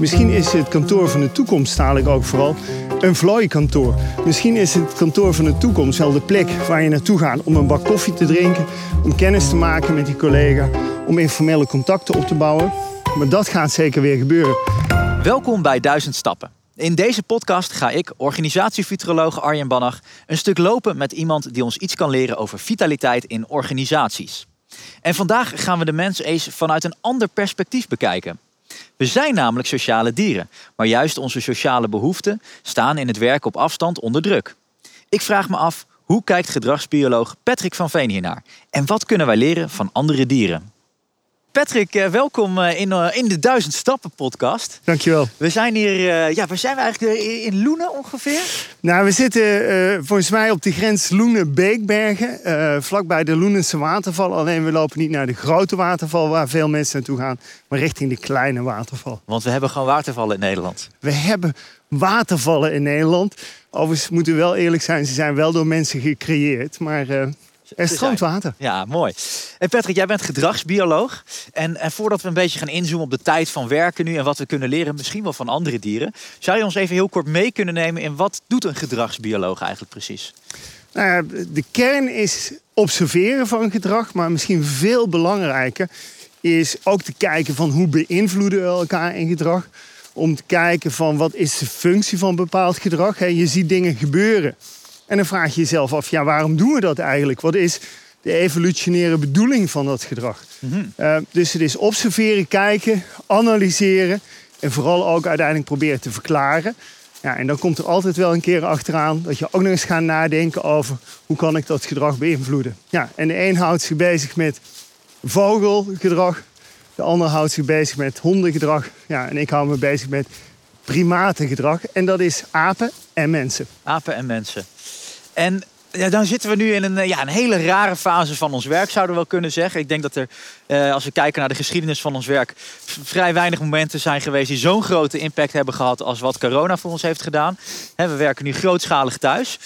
Misschien is het kantoor van de toekomst dadelijk ook vooral een vlooikantoor. Misschien is het kantoor van de toekomst wel de plek waar je naartoe gaat om een bak koffie te drinken, om kennis te maken met die collega, om informele contacten op te bouwen. Maar dat gaat zeker weer gebeuren. Welkom bij Duizend Stappen. In deze podcast ga ik, organisatiefuturoloog Arjen Bannach, een stuk lopen met iemand die ons iets kan leren over vitaliteit in organisaties. En vandaag gaan we de mens eens vanuit een ander perspectief bekijken. We zijn namelijk sociale dieren, maar juist onze sociale behoeften staan in het werk op afstand onder druk. Ik vraag me af, hoe kijkt gedragsbioloog Patrick van Veen hiernaar? En wat kunnen wij leren van andere dieren? Patrick, eh, welkom eh, in, eh, in de Duizend Stappen podcast. Dankjewel. We zijn hier, ja, waar zijn we eigenlijk? In Loenen ongeveer? Nou, we zitten volgens mij op de grens Loenen-Beekbergen, vlakbij de Loenense waterval. Alleen we lopen niet naar de grote waterval waar veel mensen naartoe gaan, maar richting de kleine waterval. Want we hebben gewoon watervallen in Nederland. We hebben watervallen in Nederland. Overigens moeten we wel eerlijk zijn, ze zijn wel door mensen gecreëerd, maar... Er stroomt water. Ja, mooi. En Patrick, jij bent gedragsbioloog. En, en voordat we een beetje gaan inzoomen op de tijd van werken nu en wat we kunnen leren, misschien wel van andere dieren, zou je ons even heel kort mee kunnen nemen in wat doet een gedragsbioloog eigenlijk precies? Nou ja, de kern is observeren van gedrag, maar misschien veel belangrijker is ook te kijken van hoe beïnvloeden we elkaar in gedrag. Om te kijken van wat is de functie van bepaald gedrag. Je ziet dingen gebeuren. En dan vraag je jezelf af, ja, waarom doen we dat eigenlijk? Wat is de evolutionaire bedoeling van dat gedrag? Mhm. Eh, dus het is observeren, kijken, analyseren en vooral ook uiteindelijk proberen te verklaren. Ja, en dan komt er altijd wel een keer achteraan dat je ook nog eens gaat nadenken over hoe kan ik dat gedrag beïnvloeden. Ja, en de een houdt zich bezig met vogelgedrag, de ander houdt zich bezig met hondengedrag. Ja, en ik hou me bezig met primatengedrag. En dat is apen en mensen. Apen en mensen. En ja, dan zitten we nu in een, ja, een hele rare fase van ons werk, zouden we wel kunnen zeggen. Ik denk dat er, eh, als we kijken naar de geschiedenis van ons werk, vrij weinig momenten zijn geweest die zo'n grote impact hebben gehad als wat corona voor ons heeft gedaan. we werken nu grootschalig thuis.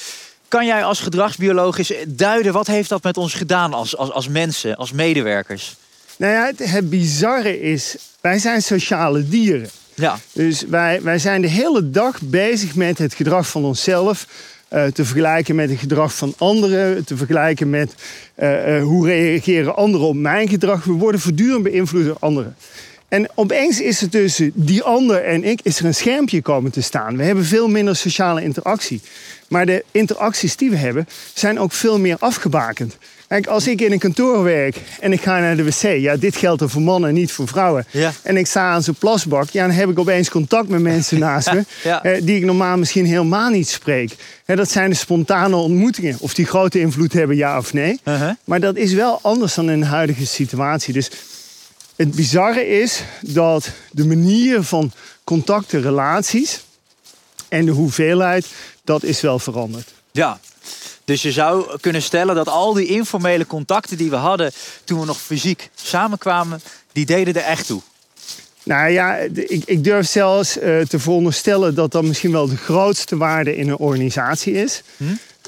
Kan jij als gedragsbioloog eens duiden, wat heeft dat met ons gedaan als, als, als mensen, als medewerkers? Nou ja, het, het bizarre is, wij zijn sociale dieren. Ja. Dus wij, wij zijn de hele dag bezig met het gedrag van onszelf uh, te vergelijken met het gedrag van anderen, te vergelijken met uh, uh, hoe reageren anderen op mijn gedrag. We worden voortdurend beïnvloed door anderen. En opeens is er tussen die ander en ik is er een schermpje komen te staan. We hebben veel minder sociale interactie. Maar de interacties die we hebben zijn ook veel meer afgebakend. Kijk, als ik in een kantoor werk en ik ga naar de wc, ja, dit geldt er voor mannen, niet voor vrouwen. Ja. En ik sta aan zo'n plasbak, ja, dan heb ik opeens contact met mensen naast me, eh, die ik normaal misschien helemaal niet spreek. dat zijn de spontane ontmoetingen. Of die grote invloed hebben, ja of nee. Uh-huh. Maar dat is wel anders dan in de huidige situatie. Dus het bizarre is dat de manier van contacten, relaties en de hoeveelheid, dat is wel veranderd. Ja, dus je zou kunnen stellen dat al die informele contacten die we hadden toen we nog fysiek samenkwamen, die deden er echt toe. Nou ja, ik, ik durf zelfs uh, te veronderstellen dat dat misschien wel de grootste waarde in een organisatie is. Hm?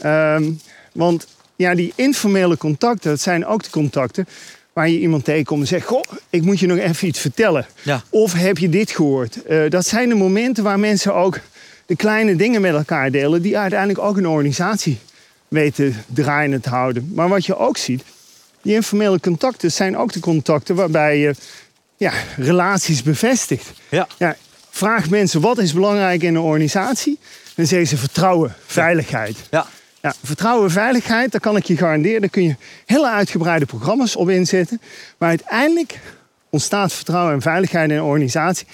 Um, want ja, die informele contacten, dat zijn ook de contacten waar je iemand tegenkomt en zegt: Goh, ik moet je nog even iets vertellen. Ja. Of heb je dit gehoord? Uh, dat zijn de momenten waar mensen ook de kleine dingen met elkaar delen, die uiteindelijk ook een organisatie weten draaiende te houden. Maar wat je ook ziet, die informele contacten zijn ook de contacten waarbij je ja, relaties bevestigt. Ja. Ja, vraag mensen wat is belangrijk in een organisatie. Dan zeggen ze vertrouwen, veiligheid. Ja. Ja, vertrouwen, veiligheid, daar kan ik je garanderen. Daar kun je hele uitgebreide programma's op inzetten. Maar uiteindelijk ontstaat vertrouwen en veiligheid in een organisatie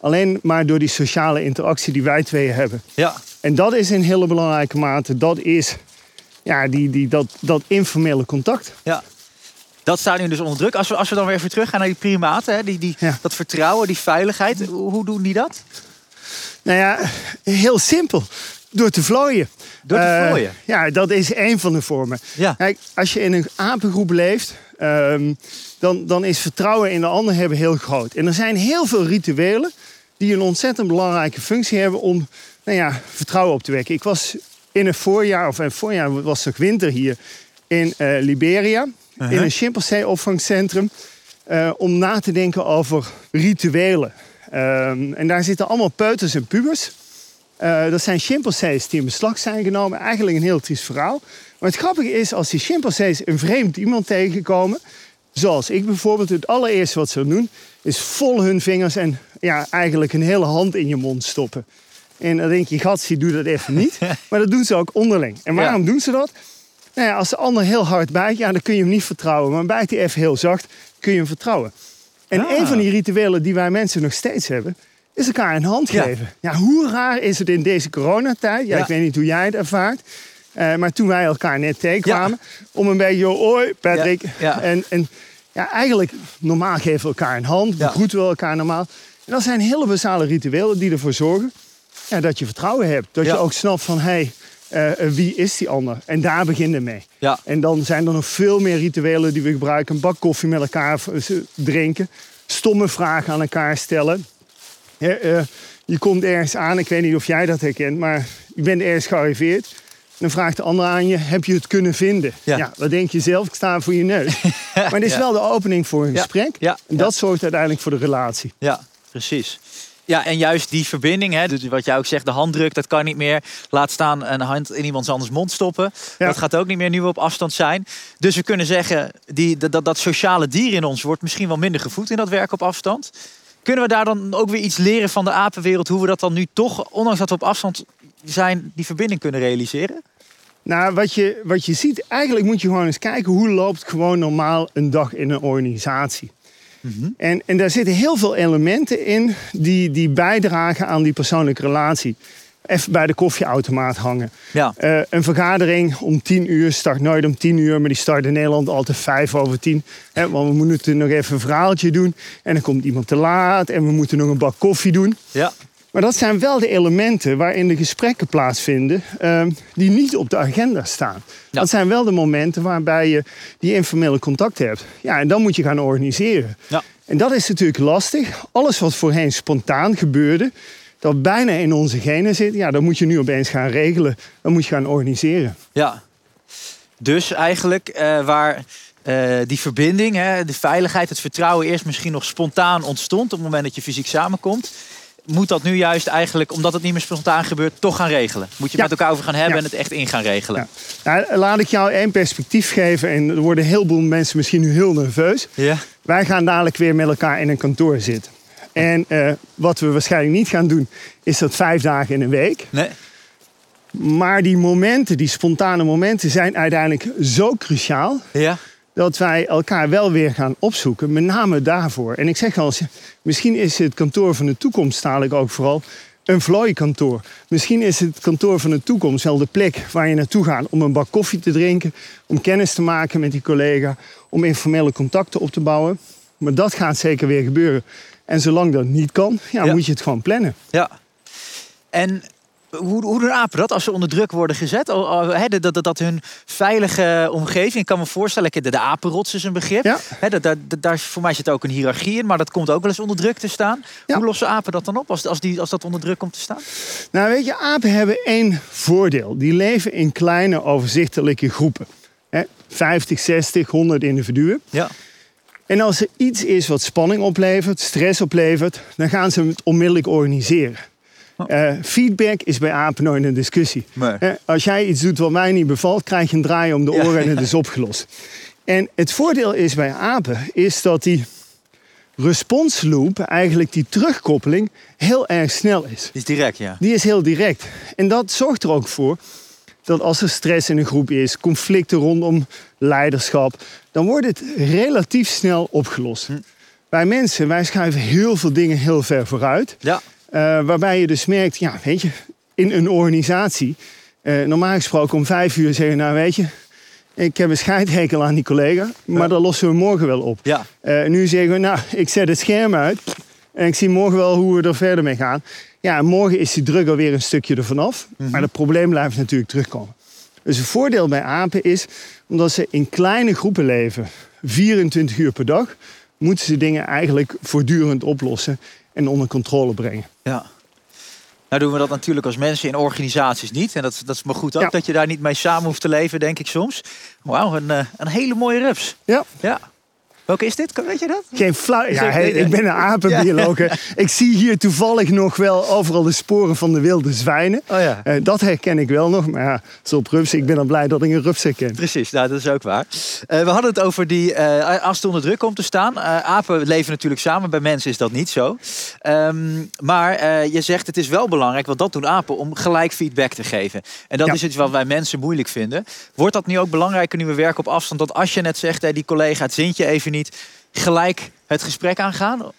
alleen maar door die sociale interactie die wij twee hebben. Ja. En dat is in hele belangrijke mate, dat is ja, die, die, dat, dat informele contact. Ja. Dat staat nu dus onder druk. Als we, als we dan weer even terug gaan naar die primaten, hè, die, die, dat vertrouwen, die veiligheid, hoe doen die dat? Nou ja, heel simpel. Door te vlooien. Door te uh, vlooien? ja, dat is één van de vormen. Ja. Kijk, als je in een apengroep leeft, um, dan, dan is vertrouwen in de ander hebben heel groot. En er zijn heel veel rituelen die een ontzettend belangrijke functie hebben om nou ja, vertrouwen op te wekken. Ik was in het voorjaar, of in het voorjaar was het winter hier in uh, Liberia, in een chimpansee-opvangcentrum, uh, om na te denken over rituelen. Ehm, en daar zitten allemaal peuters en pubers. Eh, dat zijn chimpansees die in beslag zijn genomen. Eigenlijk een heel triest verhaal. Maar het grappige is, als die chimpansees een vreemd iemand tegenkomen... zoals ik bijvoorbeeld, het allereerste wat ze doen... is vol hun vingers en ja, eigenlijk een hele hand in je mond stoppen. En dan denk je, gatsie, doe dat even niet. Maar dat doen ze ook onderling. En waarom doen ze dat? Nou ja, als de ander heel hard bijt, ja, dan kun je hem niet vertrouwen. Maar bijt hij even heel zacht, kun je hem vertrouwen. En Ah. een van die rituelen die wij mensen nog steeds hebben, is elkaar een hand geven. Ja, hoe raar is het in deze coronatijd? Ja, Ja. ik weet niet hoe jij het ervaart. Eh, maar toen wij elkaar net tegenkwamen, om een beetje, hoi Patrick. En, en ja, eigenlijk, normaal geven we elkaar een hand, begroeten we elkaar normaal. En dat zijn hele basale rituelen die ervoor zorgen ja, dat je vertrouwen hebt. Dat Ja. je ook snapt van, hé, hey, eh, wie is die ander? En daar begin je mee. Ja. En dan zijn er nog veel meer rituelen die we gebruiken. Een bak koffie met elkaar v- drinken. Stomme vragen aan elkaar stellen. Eh, je komt ergens aan, ik weet niet of jij dat herkent, maar je bent ergens gearriveerd. Dan vraagt de ander aan je, heb je het kunnen vinden? Ja. wat denk je zelf? Ik sta voor je neus. maar het is Ja. wel de opening voor een gesprek. Ja. En dat zorgt uiteindelijk voor de relatie. Ja, precies. Ja, en juist die verbinding, hè, dus wat jij ook zegt, de handdruk, dat kan niet meer. Laat staan een hand in iemands anders mond stoppen. Ja. Dat gaat ook niet meer nu we op afstand zijn. Dus we kunnen zeggen, die, dat, dat, dat sociale dier in ons wordt misschien wel minder gevoed in dat werk op afstand. Kunnen we daar dan ook weer iets leren van de apenwereld, hoe we dat dan nu toch, ondanks dat we op afstand zijn, die verbinding kunnen realiseren? Nou, wat je, wat je ziet, eigenlijk moet je gewoon eens kijken hoe loopt gewoon normaal een dag in een organisatie. En, en daar zitten heel veel elementen in die, die bijdragen aan die persoonlijke relatie. Even bij de koffieautomaat hangen. Ja, Eh, een vergadering om tien uur start nooit om tien uur, maar die start in Nederland altijd vijf over tien. Hè, want we moeten nog even een verhaaltje doen. En dan komt iemand te laat en we moeten nog een bak koffie doen. ja, Maar dat zijn wel de elementen waarin de gesprekken plaatsvinden ehm, die niet op de agenda staan. Ja. Dat zijn wel de momenten waarbij je die informele contact hebt. Ja, en dan moet je gaan organiseren. ja, En dat is natuurlijk lastig. Alles wat voorheen spontaan gebeurde, dat bijna in onze genen zit, ja, dat moet je nu opeens gaan regelen. Dat moet je gaan organiseren. ja. Dus eigenlijk eh, waar eh, die verbinding, hè, de veiligheid, het vertrouwen eerst misschien nog spontaan ontstond op het moment dat je fysiek samenkomt. Moet dat nu juist eigenlijk, omdat het niet meer spontaan gebeurt, toch gaan regelen? Moet je Ja. met elkaar over gaan hebben Ja. en het echt in gaan regelen? Ja. Nou, laat ik jou één perspectief geven. En er worden een heleboel mensen misschien nu heel nerveus. Ja. Wij gaan dadelijk weer met elkaar in een kantoor zitten. En eh, wat we waarschijnlijk niet gaan doen, is dat vijf dagen in een week. Nee? Maar die momenten, die spontane momenten, zijn uiteindelijk zo cruciaal Ja? Dat wij elkaar wel weer gaan opzoeken, met name daarvoor. En ik zeg eens, misschien is het kantoor van de toekomst dadelijk ook vooral een vlooikantoor. Misschien is het kantoor van de toekomst wel de plek waar je naartoe gaat om een bak koffie te drinken, om kennis te maken met die collega, om informele contacten op te bouwen. Maar dat gaat zeker weer gebeuren. En zolang dat niet kan, ja, Ja. moet je het gewoon plannen. Ja. En hoe, hoe doen apen dat als ze onder druk worden gezet? Dat, dat, dat hun veilige omgeving, ik kan me voorstellen, de, de apenrots is een begrip. Ja. Dat, dat, daar, voor mij zit ook een hiërarchie in, maar dat komt ook wel eens onder druk te staan. Ja. Hoe lossen apen dat dan op als, als, die, als dat onder druk komt te staan? Nou, weet je, apen hebben één voordeel. Die leven in kleine, overzichtelijke groepen. Hè, 50, 60, 100 individuen. Ja. En als er iets is wat spanning oplevert, stress oplevert, dan gaan ze het onmiddellijk organiseren. Eh, feedback is bij apen nooit een discussie. Nee. Eh, als jij iets doet wat mij niet bevalt, krijg je een draai om de Ja, oren en het ja. is opgelost. En het voordeel is bij apen is dat die response loop, eigenlijk die terugkoppeling, heel erg snel is. Die is direct, ja. Die is heel direct. En dat zorgt er ook voor dat als er stress in een groep is, conflicten rondom leiderschap, dan wordt het relatief snel opgelost. Wij mensen, wij schuiven heel veel dingen heel ver vooruit. Ja. Eh, waarbij je dus merkt, ja, weet je, in een organisatie, eh, normaal gesproken om vijf uur zeggen, nou weet je, ik heb een scheidhekel aan die collega, maar Ja. dat lossen we morgen wel op. Ja. Eh, nu zeggen we, nou, ik zet het scherm uit en ik zie morgen wel hoe we er verder mee gaan. Ja, en morgen is die druk alweer een stukje ervan af, maar het probleem blijft natuurlijk terugkomen. Dus het voordeel bij apen is, omdat ze in kleine groepen leven, 24 uur per dag, moeten ze dingen eigenlijk voortdurend oplossen en onder controle brengen. Ja. Nou doen we dat natuurlijk als mensen in organisaties niet. En dat, dat is maar goed ook Ja. dat je daar niet mee samen hoeft te leven, denk ik soms. Wauw, een, eh, een hele mooie rups. Ja. Ja. Welke is dit? Weet je dat? Geen flauw. Ja, ik ben een apenbioloog. Ik zie hier toevallig nog wel overal de sporen van de wilde zwijnen. Oh ja. Eh, dat herken ik wel nog. Maar ja, zo op rupsen. Ik ben dan blij dat ik een rups herken. Precies, nou, dat is ook waar. Eh, we hadden het over die, als het onder druk komt te staan. Apen leven natuurlijk samen, bij mensen is dat niet zo. Ehm, maar je zegt het is wel belangrijk, want dat doen apen, om gelijk feedback te geven. En dat Ja. is iets wat wij mensen moeilijk vinden. Wordt dat nu ook belangrijker nu we werken op afstand? Dat als je net zegt, die collega, het zint je even niet, gelijk het gesprek aangaan?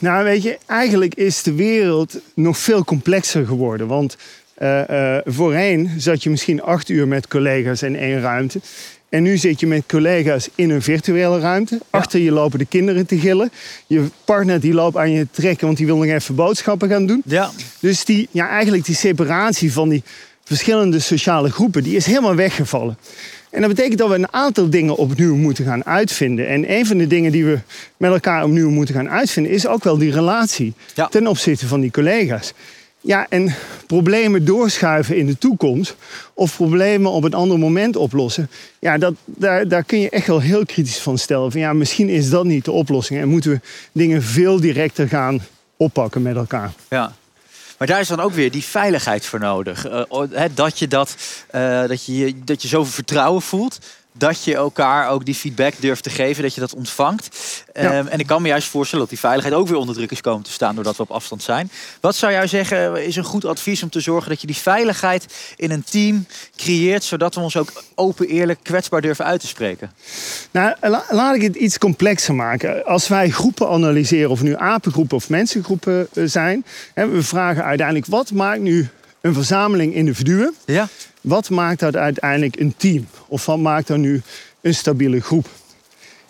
Nou, weet je, eigenlijk is de wereld nog veel complexer geworden. Want eh, eh, voorheen zat je misschien acht uur met collega's in één ruimte. En nu zit je met collega's in een virtuele ruimte. Achter je lopen de kinderen te gillen. Je partner die loopt aan je trekken, want die wil nog even boodschappen gaan doen. Ja. Dus die, ja, eigenlijk die separatie van die verschillende sociale groepen, die is helemaal weggevallen. En dat betekent dat we een aantal dingen opnieuw moeten gaan uitvinden. En een van de dingen die we met elkaar opnieuw moeten gaan uitvinden, is ook wel die relatie Ja. ten opzichte van die collega's. Ja, en problemen doorschuiven in de toekomst of problemen op een ander moment oplossen. Ja, dat, daar, daar kun je echt wel heel kritisch van stellen. Van ja, misschien is dat niet de oplossing en moeten we dingen veel directer gaan oppakken met elkaar. Ja. Maar daar is dan ook weer die veiligheid voor nodig. Eh, dat, je dat, eh, dat, je- dat je zoveel vertrouwen voelt. Dat je elkaar ook die feedback durft te geven. Dat je dat ontvangt. Ja. Ehm, en ik kan me juist voorstellen dat die veiligheid ook weer onder druk is komen te staan. Doordat we op afstand zijn. Wat zou jij zeggen is een goed advies om te zorgen dat je die veiligheid in een team creëert. Zodat we ons ook open, eerlijk, kwetsbaar durven uit te spreken. Nou, la- laat ik het iets complexer maken. Als wij groepen analyseren, of nu apengroepen of mensengroepen eh, zijn, hè, we vragen uiteindelijk wat maakt nu een verzameling individuen? Ja. Wat maakt dat uiteindelijk een team? Of wat maakt dan nu een stabiele groep?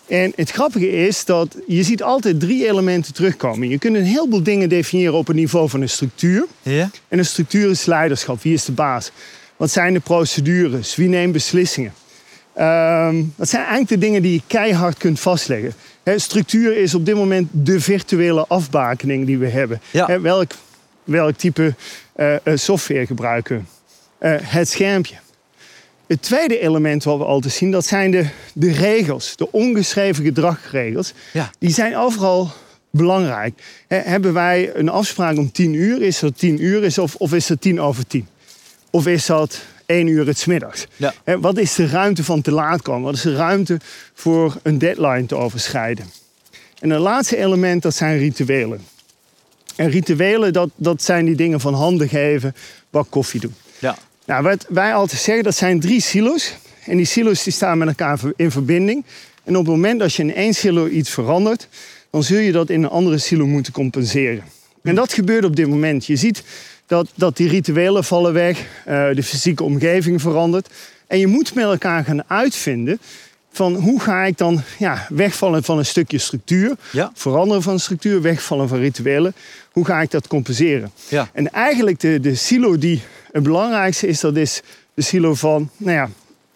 En het grappige is dat je ziet altijd drie elementen terugkomen. Je kunt een heleboel dingen definiëren op het niveau van een structuur. Ja. En een structuur is leiderschap. Wie is de baas? Wat zijn de procedures? Wie neemt beslissingen? Ehm, dat zijn eigenlijk de dingen die je keihard kunt vastleggen. Structuur is op dit moment de virtuele afbakening die we hebben. Ja. Welk, welk type eh, eh, software gebruiken we? Eh, het schermpje. Het tweede element wat we altijd zien, dat zijn de, de regels. De ongeschreven gedragsregels. Ja. Die zijn overal belangrijk. Hebben wij een afspraak om 10 uur? Is dat 10 uur is of, of is dat 10 over 10? Of is dat 1 uur het middags? Ja. Wat is de ruimte van te laat komen? Wat is de ruimte voor een deadline te overschrijden? En het laatste element, dat zijn rituelen. En rituelen, dat, dat zijn die dingen van handen geven, bak koffie doen. Nou, wat wij altijd zeggen, dat zijn drie silo's. En die silo's die staan met elkaar in verbinding. En op het moment dat je in één silo iets verandert, dan zul je dat in een andere silo moeten compenseren. En dat gebeurt op dit moment. Je ziet dat, dat die rituelen vallen weg, eh, de fysieke omgeving verandert. En je moet met elkaar gaan uitvinden van hoe ga ik dan ja, wegvallen van een stukje structuur, Ja. veranderen van structuur, wegvallen van rituelen. Hoe ga ik dat compenseren? Ja. En eigenlijk de, de silo die het belangrijkste is, dat is de silo van nou ja,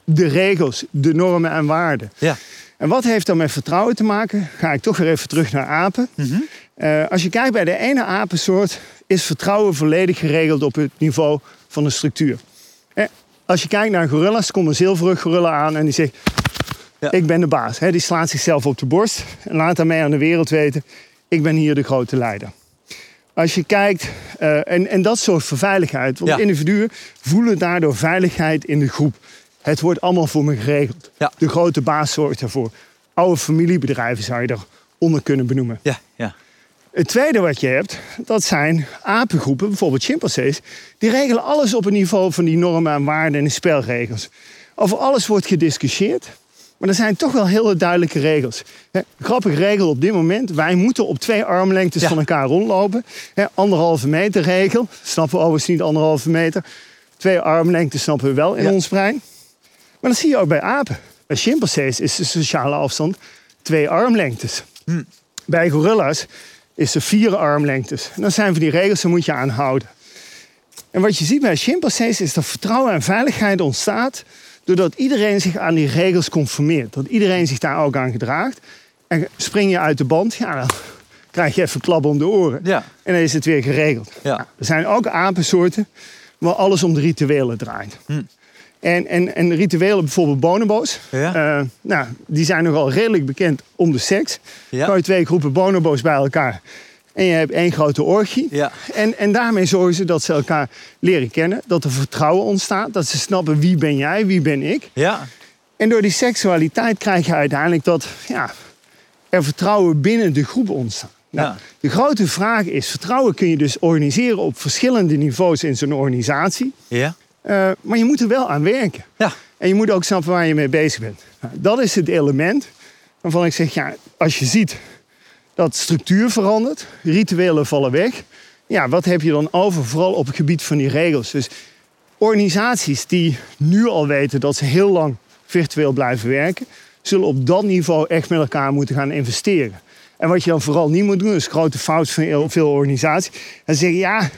de regels, de normen en waarden. Ja. En wat heeft dat met vertrouwen te maken? Ga ik toch weer even terug naar apen. Mhm. Eh, als je kijkt bij de ene apensoort, is vertrouwen volledig geregeld op het niveau van de structuur. Eh, als je kijkt naar gorilla's, komt een zilverrug gorilla aan en die zegt: Ja. Ik ben de baas. Hè, die slaat zichzelf op de borst en laat daarmee aan de wereld weten: Ik ben hier de grote leider. Als je kijkt, eh, en, en dat zorgt voor veiligheid. Want Ja. individuen voelen daardoor veiligheid in de groep. Het wordt allemaal voor me geregeld. Ja. De grote baas zorgt daarvoor. Oude familiebedrijven zou je eronder kunnen benoemen. Ja. Ja. Het tweede wat je hebt, dat zijn apengroepen, bijvoorbeeld chimpansees. Die regelen alles op het niveau van die normen en waarden en de spelregels. Over alles wordt gediscussieerd, maar er zijn toch wel hele duidelijke regels. Hè, grappige regel op dit moment, wij moeten op twee armlengtes Ja. van elkaar rondlopen. Hè, anderhalve meter regel, snappen we overigens niet anderhalve meter. Twee armlengtes snappen we wel in Ja. ons brein. Maar dat zie je ook bij apen. Bij chimpansees is de sociale afstand twee armlengtes. Hm. Bij gorilla's is er vier armlengtes. En dat zijn van die regels, daar moet je aan houden. En wat je ziet bij chimpansees is dat vertrouwen en veiligheid ontstaat... doordat iedereen zich aan die regels conformeert. Dat iedereen zich daar ook aan gedraagt. En spring je uit de band, ja, dan krijg je even klap om de oren. Ja. En dan is het weer geregeld. Ja. Er zijn ook apensoorten waar alles om de rituelen draait. Hm. En, en, en rituelen, bijvoorbeeld bonobo's, Ja. eh, nou, die zijn nogal redelijk bekend om de seks. Ja. Gooi je twee groepen bonobo's bij elkaar en je hebt één grote orgie. Ja. En, en daarmee zorgen ze dat ze elkaar leren kennen, dat er vertrouwen ontstaat, dat ze snappen wie ben jij, wie ben ik. Ja. En door die seksualiteit krijg je uiteindelijk dat ja, er vertrouwen binnen de groep ontstaat. Nou, Ja. De grote vraag is, vertrouwen kun je dus organiseren op verschillende niveaus in zo'n organisatie. Ja. Eh, maar je moet er wel aan werken. Ja. En je moet ook snappen waar je mee bezig bent. Nou, dat is het element waarvan ik zeg, ja, als je ziet dat structuur verandert, rituelen vallen weg. Ja, wat heb je dan over, vooral op het gebied van die regels? Dus organisaties die nu al weten dat ze heel lang virtueel blijven werken, zullen op dat niveau echt met elkaar moeten gaan investeren. En wat je dan vooral niet moet doen, dat is een grote fout van heel veel organisaties. En zeggen, ja,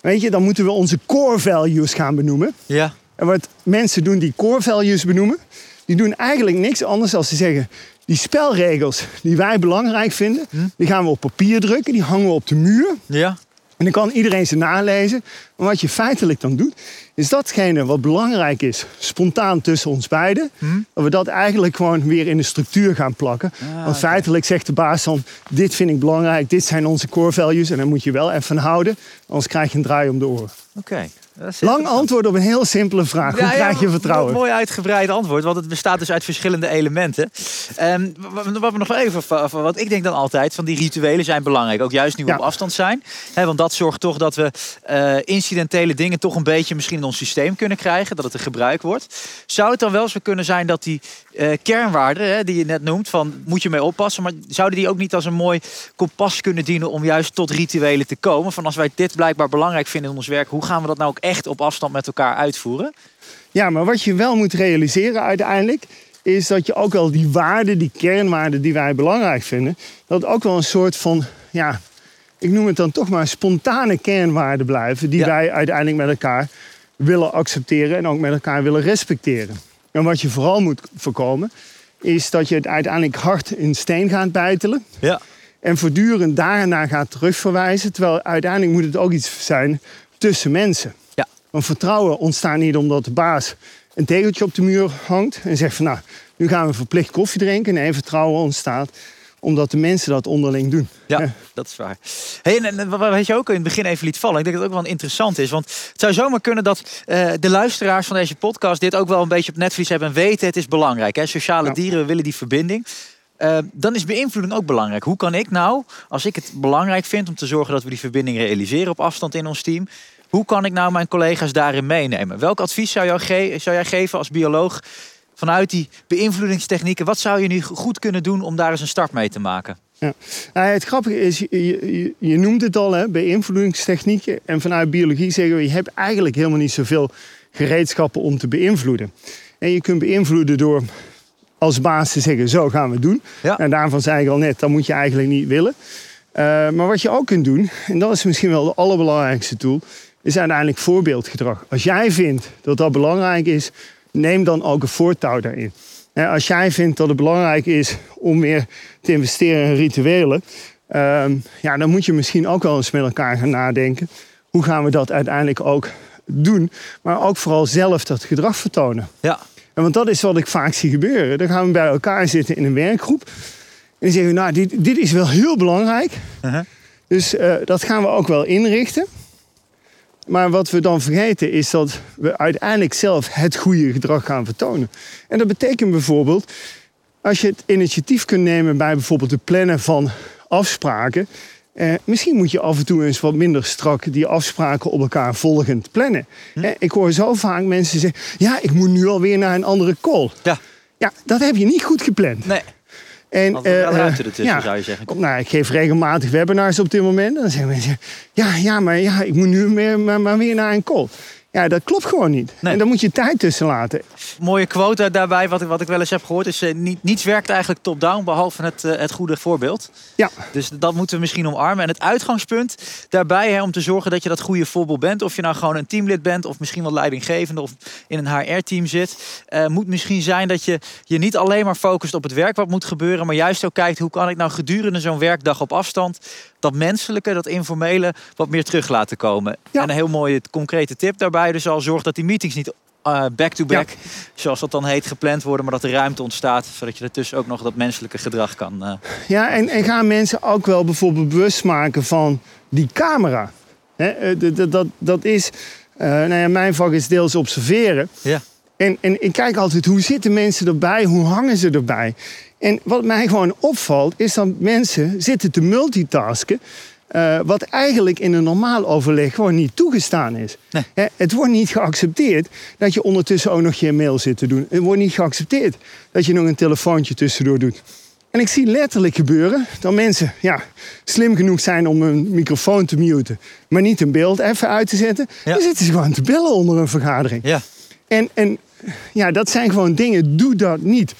weet je, dan moeten we onze core values gaan benoemen. Ja. En wat mensen doen die core values benoemen, die doen eigenlijk niks anders dan ze zeggen... die spelregels die wij belangrijk vinden, die gaan we op papier drukken, die hangen we op de muur. Ja. En dan kan iedereen ze nalezen. Maar wat je feitelijk dan doet, is datgene wat belangrijk is, spontaan tussen ons beiden, dat we dat eigenlijk gewoon weer in de structuur gaan plakken. Want oké. feitelijk zegt de baas dan, dit vind ik belangrijk, dit zijn onze core values en daar moet je wel even houden, anders krijg je een draai om de oren. Oké. Lang antwoord op een heel simpele vraag. Hoe Ja, krijg je ja, vertrouwen? Mooi uitgebreid antwoord, want het bestaat dus uit verschillende elementen. Ehm, wat we nog even, wat ik denk dan altijd, van die rituelen zijn belangrijk. Ook juist nu we Ja. op afstand zijn. Want dat zorgt toch dat we eh, incidentele dingen toch een beetje misschien in ons systeem kunnen krijgen. Dat het een gebruik wordt. Zou het dan wel zo kunnen zijn dat die eh, kernwaarden, hè, die je net noemt, van moet je mee oppassen. Maar zouden die ook niet als een mooi kompas kunnen dienen om juist tot rituelen te komen? Van als wij dit blijkbaar belangrijk vinden in ons werk, hoe gaan we dat nou ook echt op afstand met elkaar uitvoeren? Ja, maar wat je wel moet realiseren uiteindelijk, is dat je ook wel die waarden, die kernwaarden die wij belangrijk vinden, dat ook wel een soort van, ja, ik noem het dan toch maar spontane kernwaarden blijven, die Ja. wij uiteindelijk met elkaar willen accepteren en ook met elkaar willen respecteren. En wat je vooral moet voorkomen, is dat je het uiteindelijk hard in steen gaat bijtelen Ja. en voortdurend daarna gaat terugverwijzen. Terwijl uiteindelijk moet het ook iets zijn tussen mensen. Ja. Want vertrouwen ontstaat niet omdat de baas een tegeltje op de muur hangt en zegt van nou, nu gaan we verplicht koffie drinken. Nee, vertrouwen ontstaat omdat de mensen dat onderling doen. Ja, Ja. dat is waar. Hey, en, en wat je ook in het begin even liet vallen, ik denk dat het ook wel interessant is. Want het zou zomaar kunnen dat eh, de luisteraars van deze podcast dit ook wel een beetje op netvlies hebben en weten het is belangrijk. Hè? Sociale Ja. dieren, we willen die verbinding. Eh, dan is beïnvloeding ook belangrijk. Hoe kan ik nou, als ik het belangrijk vind om te zorgen dat we die verbinding realiseren op afstand in ons team, hoe kan ik nou mijn collega's daarin meenemen? Welk advies zou, jou ge- zou jij geven als bioloog vanuit die beïnvloedingstechnieken? Wat zou je nu goed kunnen doen om daar eens een start mee te maken? Nou, het grappige is, je, je, je noemt het al, hè, beïnvloedingstechnieken. En vanuit biologie zeggen we, je hebt eigenlijk helemaal niet zoveel gereedschappen om te beïnvloeden. En je kunt beïnvloeden door als baas te zeggen, zo gaan we het doen. Ja. En daarvan zei ik al net, dat moet je eigenlijk niet willen. Eh, maar wat je ook kunt doen, en dat is misschien wel de allerbelangrijkste tool, is uiteindelijk voorbeeldgedrag. Als jij vindt dat dat belangrijk is, neem dan ook een voortouw daarin. Als jij vindt dat het belangrijk is om weer te investeren in rituelen, ehm, ja, dan moet je misschien ook wel eens met elkaar gaan nadenken. Hoe gaan we dat uiteindelijk ook doen? Maar ook vooral zelf dat gedrag vertonen. Ja, En want dat is wat ik vaak zie gebeuren. Dan gaan we bij elkaar zitten in een werkgroep. En dan zeggen we, nou, dit, dit is wel heel belangrijk. Uh-huh. Dus eh, dat gaan we ook wel inrichten. Maar wat we dan vergeten is dat we uiteindelijk zelf het goede gedrag gaan vertonen. En dat betekent bijvoorbeeld, als je het initiatief kunt nemen bij bijvoorbeeld het plannen van afspraken. Eh, misschien moet je af en toe eens wat minder strak die afspraken op elkaar volgend plannen. Eh, ik hoor zo vaak mensen zeggen, ja, ik moet nu alweer naar een andere call. ja. Ja, dat heb je niet goed gepland. Nee, En, altijd wel eh, ruimte eh, ertussen ja. zou je zeggen. Kom, nou, ik geef regelmatig webinars op dit moment. En dan zeggen mensen, ja, ja, maar ja, ik moet nu meer, maar, maar weer naar een call. Ja, dat klopt gewoon niet. Nee. En daar moet je tijd tussen laten. Mooie quote daarbij, wat ik, wat ik wel eens heb gehoord, is eh, niet, niets werkt eigenlijk top-down behalve het, eh, het goede voorbeeld. Ja, Dus dat moeten we misschien omarmen. En het uitgangspunt daarbij, hè, om te zorgen dat je dat goede voorbeeld bent, of je nou gewoon een teamlid bent, of misschien wel leidinggevende, of in een HR-team zit, eh, moet misschien zijn dat je je niet alleen maar focust op het werk wat moet gebeuren, maar juist ook kijkt hoe kan ik nou gedurende zo'n werkdag op afstand dat menselijke, dat informele, wat meer terug laten komen. Ja. En een heel mooie concrete tip daarbij. Dus al zorg dat die meetings niet eh, back-to-back, zoals dat dan heet, gepland worden. Maar dat er ruimte ontstaat, zodat je ertussen ook nog dat menselijke gedrag kan. eh, Ja, en, en gaan mensen ook wel bijvoorbeeld bewust maken van die camera. Hè, eh, d- d- dat, dat is, eh, nou ja, mijn vak is deels observeren. Ja. En, en ik kijk altijd, hoe zitten mensen erbij? Hoe hangen ze erbij? En wat mij gewoon opvalt, is dat mensen zitten te multitasken. eh, wat eigenlijk in een normaal overleg gewoon niet toegestaan is. Nee. Het wordt niet geaccepteerd dat je ondertussen ook nog je mail zit te doen. Het wordt niet geaccepteerd dat je nog een telefoontje tussendoor doet. En ik zie letterlijk gebeuren dat mensen ja, slim genoeg zijn om hun microfoon te muten, maar niet een beeld even uit te zetten. Ja. Dan zitten ze gewoon te bellen onder een vergadering. ja. En, en ja, dat zijn gewoon dingen, doe dat niet.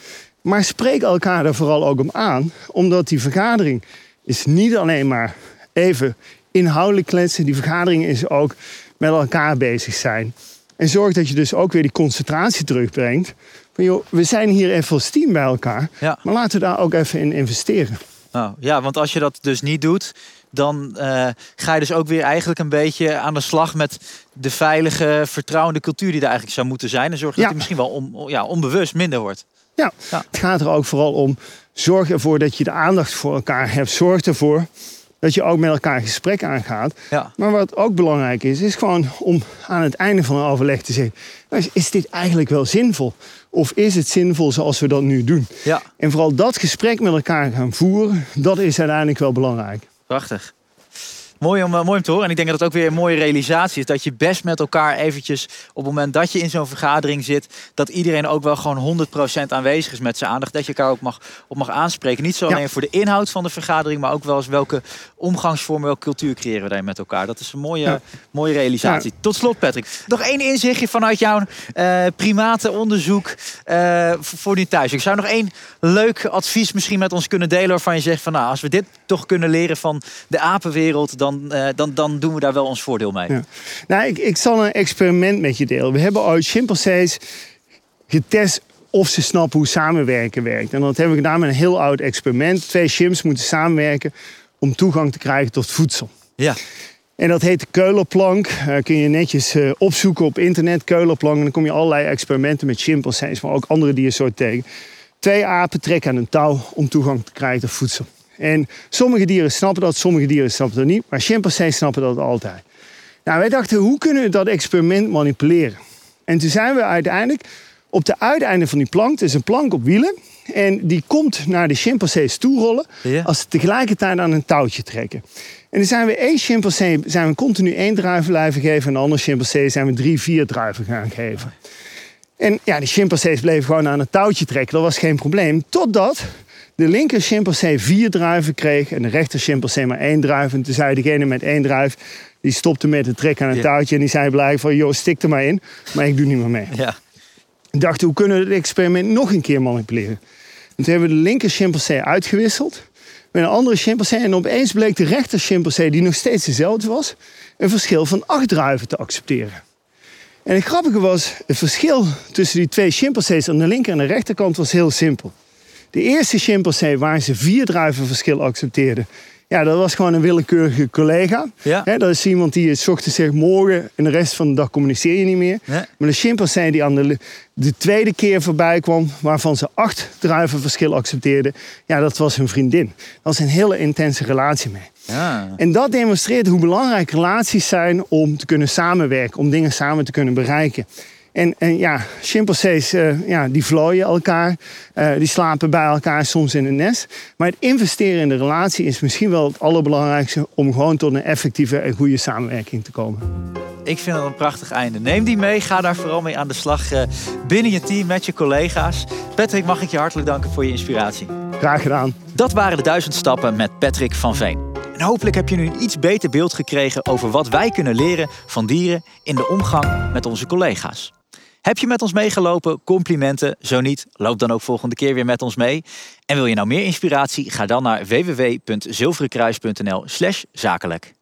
Maar spreek elkaar daar vooral ook om aan, omdat die vergadering is niet alleen maar even inhoudelijk kletsen. Die vergadering is ook met elkaar bezig zijn. En zorg dat je dus ook weer die concentratie terugbrengt. Van joh, we zijn hier even als team bij elkaar, Ja. maar laten we daar ook even in investeren. Oh, ja, want als je dat dus niet doet, dan eh, ga je dus ook weer eigenlijk een beetje aan de slag met de veilige, vertrouwende cultuur die er eigenlijk zou moeten zijn. En zorg dat Ja. die misschien wel on- ja, onbewust minder wordt. Ja, Ja. het gaat er ook vooral om. Zorg ervoor dat je de aandacht voor elkaar hebt. Zorg ervoor dat je ook met elkaar een gesprek aangaat. Ja. Maar wat ook belangrijk is, is gewoon om aan het einde van een overleg te zeggen: "Nou, is- is dit eigenlijk wel zinvol? Of is het zinvol zoals we dat nu doen? Ja, En vooral dat gesprek met elkaar gaan voeren, dat is uiteindelijk wel belangrijk. prachtig. Mooi om, eh, mooi om te horen. En ik denk dat het ook weer een mooie realisatie is. Dat je best met elkaar eventjes, op het moment dat je in zo'n vergadering zit, dat iedereen ook wel gewoon 100% aanwezig is met zijn aandacht. Dat je elkaar ook mag, op mag aanspreken. Niet zo Ja. alleen voor de inhoud van de vergadering, maar ook wel eens welke omgangsvormen, welke cultuur creëren we daar met elkaar. Dat is een mooie, Ja. mooie realisatie. Tot slot, Patrick. Nog één inzichtje vanuit jouw eh primatenonderzoek eh, voor die thuis. Ik zou nog één leuk advies misschien met ons kunnen delen waarvan je zegt van nou, als we dit toch kunnen leren van de apenwereld, dan, eh, dan, dan doen we daar wel ons voordeel mee. Ja. Nou, ik, ik zal een experiment met je delen. We hebben ooit chimpansees getest of ze snappen hoe samenwerken werkt. En dat hebben we gedaan met een heel oud experiment. Twee chimps moeten samenwerken om toegang te krijgen tot voedsel. Ja. En dat heet de Keulerplank. Eh, kun je netjes eh, opzoeken op internet, Keulerplank. En dan kom je allerlei experimenten met chimpansees, maar ook andere diersoorten tegen. Twee apen trekken aan een touw om toegang te krijgen tot voedsel. En sommige dieren snappen dat, sommige dieren snappen dat niet. Maar chimpansees snappen dat altijd. Nou, wij dachten, hoe kunnen we dat experiment manipuleren? En toen zijn we uiteindelijk op de uiteinde van die plank, het is een plank op wielen, en die komt naar de chimpansees toe rollen Ja. als ze tegelijkertijd aan een touwtje trekken. En dan zijn we één chimpansee zijn we continu één druiven blijven geven en de andere chimpansee zijn we drie, vier druiven gaan geven. En ja, die chimpansees bleven gewoon aan het touwtje trekken, dat was geen probleem. Totdat de linker chimpansee vier druiven kreeg en de rechter chimpansee maar één druif. En toen zei degene met één druif, die stopte met het trekken aan het Ja. touwtje en die zei blijkbaar van, joh, stik er maar in, maar ik doe niet meer mee. Ja. Ik dacht, hoe kunnen we het experiment nog een keer manipuleren? En toen hebben we de linker chimpansee uitgewisseld met een andere chimpansee. En opeens bleek de rechter chimpansee, die nog steeds dezelfde was, een verschil van acht druiven te accepteren. En het grappige was, het verschil tussen die twee chimpansees aan de linker en de rechterkant was heel simpel. De eerste chimpansee waar ze vier druiven verschil accepteerden, ja, dat was gewoon een willekeurige collega. Ja. Dat is iemand die 's ochtends zegt morgen en de rest van de dag communiceer je niet meer. Nee. Maar de chimpansee die aan de, de tweede keer voorbij kwam, waarvan ze acht druiven verschil accepteerden, ja, dat was hun vriendin. Dat was een hele intense relatie mee. Ja. En dat demonstreert hoe belangrijk relaties zijn om te kunnen samenwerken, om dingen samen te kunnen bereiken. En, en ja, chimpansees eh, ja, die vlooien elkaar, eh, die slapen bij elkaar soms in een nest. Maar het investeren in de relatie is misschien wel het allerbelangrijkste om gewoon tot een effectieve en goede samenwerking te komen. Ik vind het een prachtig einde. Neem die mee. Ga daar vooral mee aan de slag eh, binnen je team met je collega's. Patrick, mag ik je hartelijk danken voor je inspiratie. Graag gedaan. Dat waren de duizend stappen met Patrick van Veen. En hopelijk heb je nu een iets beter beeld gekregen over wat wij kunnen leren van dieren in de omgang met onze collega's. Heb je met ons meegelopen? Complimenten. Zo niet, loop dan ook volgende keer weer met ons mee. En wil je nou meer inspiratie? Ga dan naar www.zilverenkruis.nl/zakelijk.